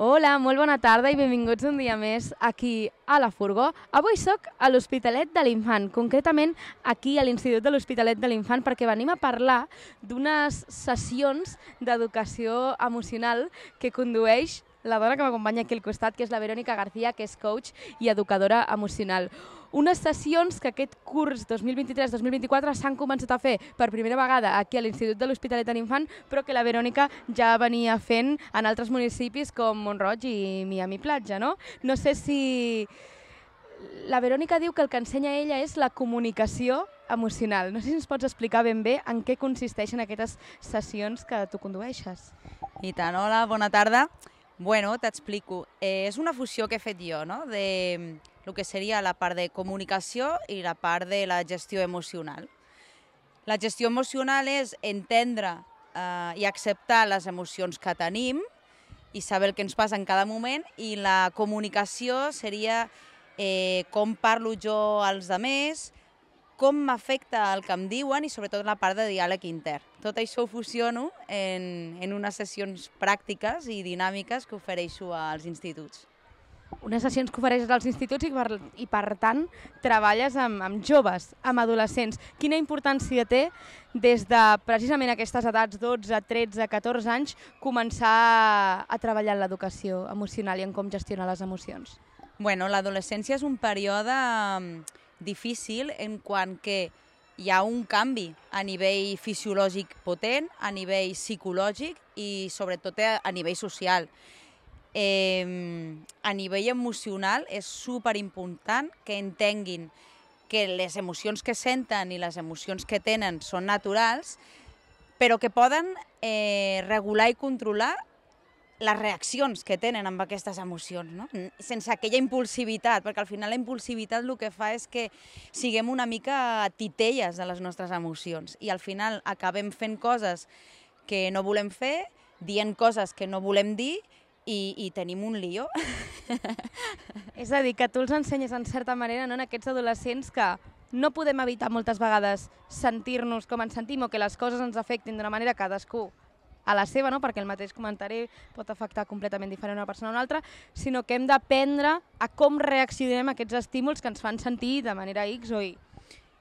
Hola, molt bona tarda i benvinguts un dia més aquí a la Furgó. Avui sóc a l'Hospitalet de l'Infant, concretament aquí a l'Institut de l'Hospitalet de l'Infant, perquè venim a parlar d'unes sessions d'educació emocional que condueix la dona que m'acompanya aquí al costat, que és la Verònica García, que és coach i educadora emocional. Unes sessions que aquest curs 2023-2024 s'han començat a fer per primera vegada aquí a l'Institut de l'Hospitalet de l'Infant, però que la Verònica ja venia fent en altres municipis com Montroig i Miami Platja, no? No sé si... La Verònica diu que el que ensenya ella és la comunicació emocional. No sé si ens pots explicar ben bé en què consisteixen aquestes sessions que tu condueixes. I tant, hola, bona tarda. Bueno, t'explico. Eh, és una fusió que he fet jo, no?, de mm, el que seria la part de comunicació i la part de la gestió emocional. La gestió emocional és entendre eh, i acceptar les emocions que tenim i saber el que ens passa en cada moment i la comunicació seria eh, com parlo jo als altres, com m'afecta el que em diuen i sobretot la part de diàleg intern. Tot això ho fusiono en, en unes sessions pràctiques i dinàmiques que ofereixo als instituts. Unes sessions que ofereixes als instituts i per, i per tant treballes amb, amb joves, amb adolescents. Quina importància té des de precisament aquestes edats, 12, 13, 14 anys, començar a treballar en l'educació emocional i en com gestionar les emocions? Bueno, l'adolescència és un període difícil en quant que hi ha un canvi a nivell fisiològic potent, a nivell psicològic i sobretot a nivell social. Eh, a nivell emocional és super important que entenguin que les emocions que senten i les emocions que tenen són naturals, però que poden eh, regular i controlar les reaccions que tenen amb aquestes emocions, no? sense aquella impulsivitat, perquè al final la impulsivitat el que fa és que siguem una mica titelles de les nostres emocions i al final acabem fent coses que no volem fer, dient coses que no volem dir i, i tenim un lío. és a dir, que tu els ensenyes en certa manera no, en aquests adolescents que no podem evitar moltes vegades sentir-nos com ens sentim o que les coses ens afectin d'una manera cadascú a la seva, no? perquè el mateix comentari pot afectar completament diferent una persona a una altra, sinó que hem d'aprendre a com reaccionem a aquests estímuls que ens fan sentir de manera X o Y.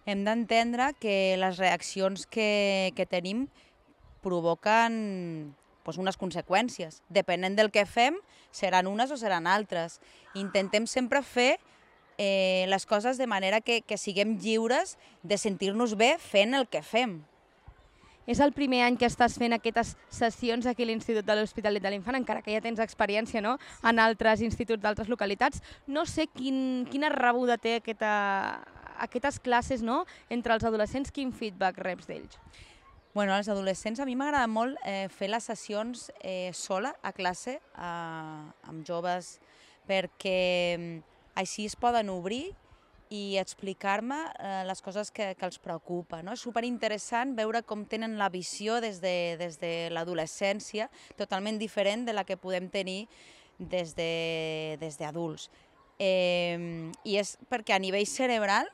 Hem d'entendre que les reaccions que, que tenim provoquen pues, unes conseqüències. Depenent del que fem, seran unes o seran altres. Intentem sempre fer eh, les coses de manera que, que siguem lliures de sentir-nos bé fent el que fem. És el primer any que estàs fent aquestes sessions aquí a l'Institut de l'Hospitalet de l'Infant, encara que ja tens experiència no? en altres instituts d'altres localitats. No sé quin, quina rebuda té aquesta, aquestes classes no? entre els adolescents, quin feedback reps d'ells? Bueno, als adolescents a mi m'agrada molt eh, fer les sessions eh, sola a classe eh, amb joves perquè mm, així es poden obrir i explicar-me eh, les coses que, que els preocupa. No? És superinteressant veure com tenen la visió des de, des de l'adolescència, totalment diferent de la que podem tenir des d'adults. De, eh, I és perquè a nivell cerebral,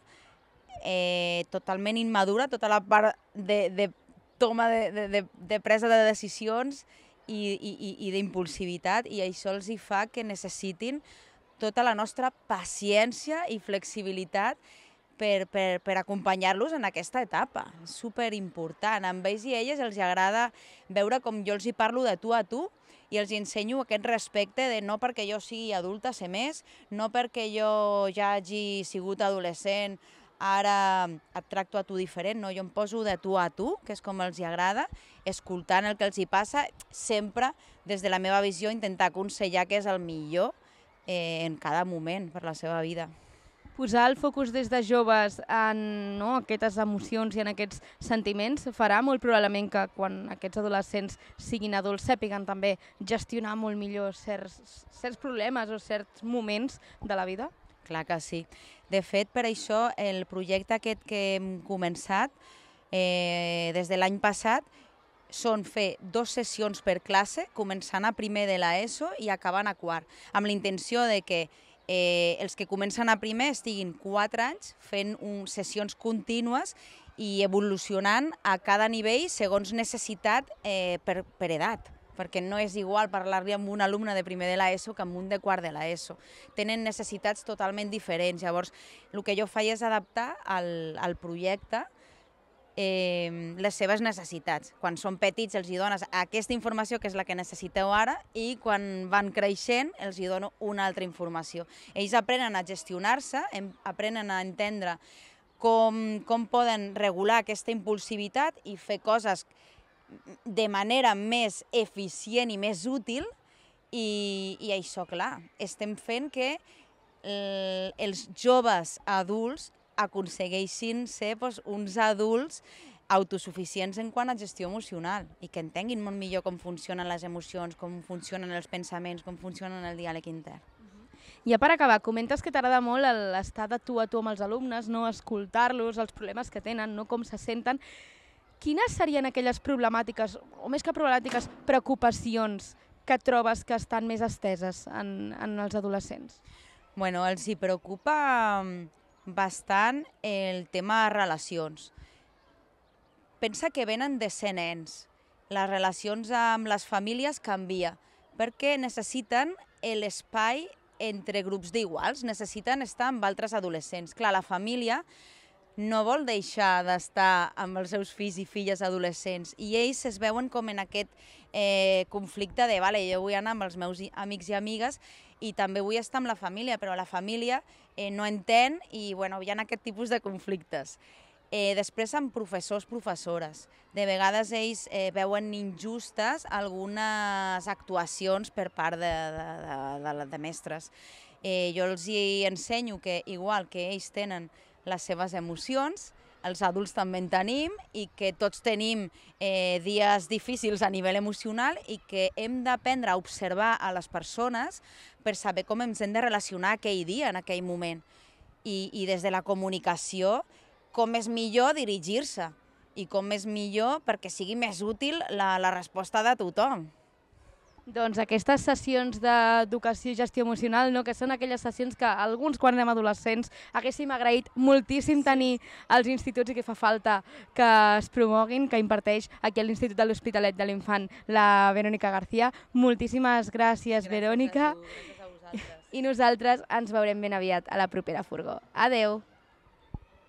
eh, totalment immadura, tota la part de, de toma de, de, de, de presa de decisions i, i, i d'impulsivitat, i això els hi fa que necessitin tota la nostra paciència i flexibilitat per, per, per acompanyar-los en aquesta etapa. És superimportant. Amb ells i elles els agrada veure com jo els hi parlo de tu a tu i els ensenyo aquest respecte de no perquè jo sigui adulta sé més, no perquè jo ja hagi sigut adolescent ara et tracto a tu diferent, no? jo em poso de tu a tu, que és com els hi agrada, escoltant el que els hi passa, sempre des de la meva visió intentar aconsellar que és el millor eh, en cada moment per la seva vida. Posar el focus des de joves en no, aquestes emocions i en aquests sentiments farà molt probablement que quan aquests adolescents siguin adults sàpiguen també gestionar molt millor certs, certs problemes o certs moments de la vida? Clar que sí. De fet, per això el projecte aquest que hem començat eh, des de l'any passat són fer dues sessions per classe, començant a primer de l'ESO i acabant a quart, amb la intenció de que eh, els que comencen a primer estiguin quatre anys fent un, sessions contínues i evolucionant a cada nivell segons necessitat eh, per, per edat perquè no és igual parlar-li amb un alumne de primer de l'ESO que amb un de quart de l'ESO. Tenen necessitats totalment diferents. Llavors, el que jo faig és adaptar al, al projecte eh, les seves necessitats. Quan són petits els hi dones aquesta informació que és la que necessiteu ara i quan van creixent els hi dono una altra informació. Ells aprenen a gestionar-se, aprenen a entendre com, com poden regular aquesta impulsivitat i fer coses de manera més eficient i més útil i, i això, clar, estem fent que el, els joves adults aconsegueixin ser doncs, uns adults autosuficients en quant a gestió emocional i que entenguin molt millor com funcionen les emocions, com funcionen els pensaments, com funcionen el diàleg intern. I ja per acabar, comentes que t'agrada molt l'estar de tu a tu amb els alumnes, no escoltar-los, els problemes que tenen, no com se senten. Quines serien aquelles problemàtiques, o més que problemàtiques, preocupacions que trobes que estan més esteses en, en els adolescents? Bueno, els hi preocupa mm, bastant el tema relacions. Pensa que venen de ser nens. Les relacions amb les famílies canvia perquè necessiten l'espai entre grups d'iguals, necessiten estar amb altres adolescents. Clar, la família no vol deixar d'estar amb els seus fills i filles adolescents i ells es veuen com en aquest eh, conflicte de vale, jo vull anar amb els meus amics i amigues i també vull estar amb la família, però la família eh, no entén i bueno, hi ha aquest tipus de conflictes. Eh, després amb professors, professores. De vegades ells eh, veuen injustes algunes actuacions per part de, de, de, de, de mestres. Eh, jo els hi ensenyo que, igual que ells tenen les seves emocions, els adults també en tenim i que tots tenim eh, dies difícils a nivell emocional i que hem d'aprendre a observar a les persones per saber com ens hem de relacionar aquell dia, en aquell moment. I, i des de la comunicació, com és millor dirigir-se i com és millor perquè sigui més útil la, la resposta de tothom. Doncs aquestes sessions d'educació i gestió emocional, no, que són aquelles sessions que alguns, quan anem adolescents, haguéssim agraït moltíssim tenir als instituts i que fa falta que es promoguin, que imparteix aquí a l'Institut de l'Hospitalet de l'Infant la Verònica García. Moltíssimes gràcies, gràcies Verònica. A tu, gràcies a vosaltres. I nosaltres ens veurem ben aviat a la propera furgó. Adeu!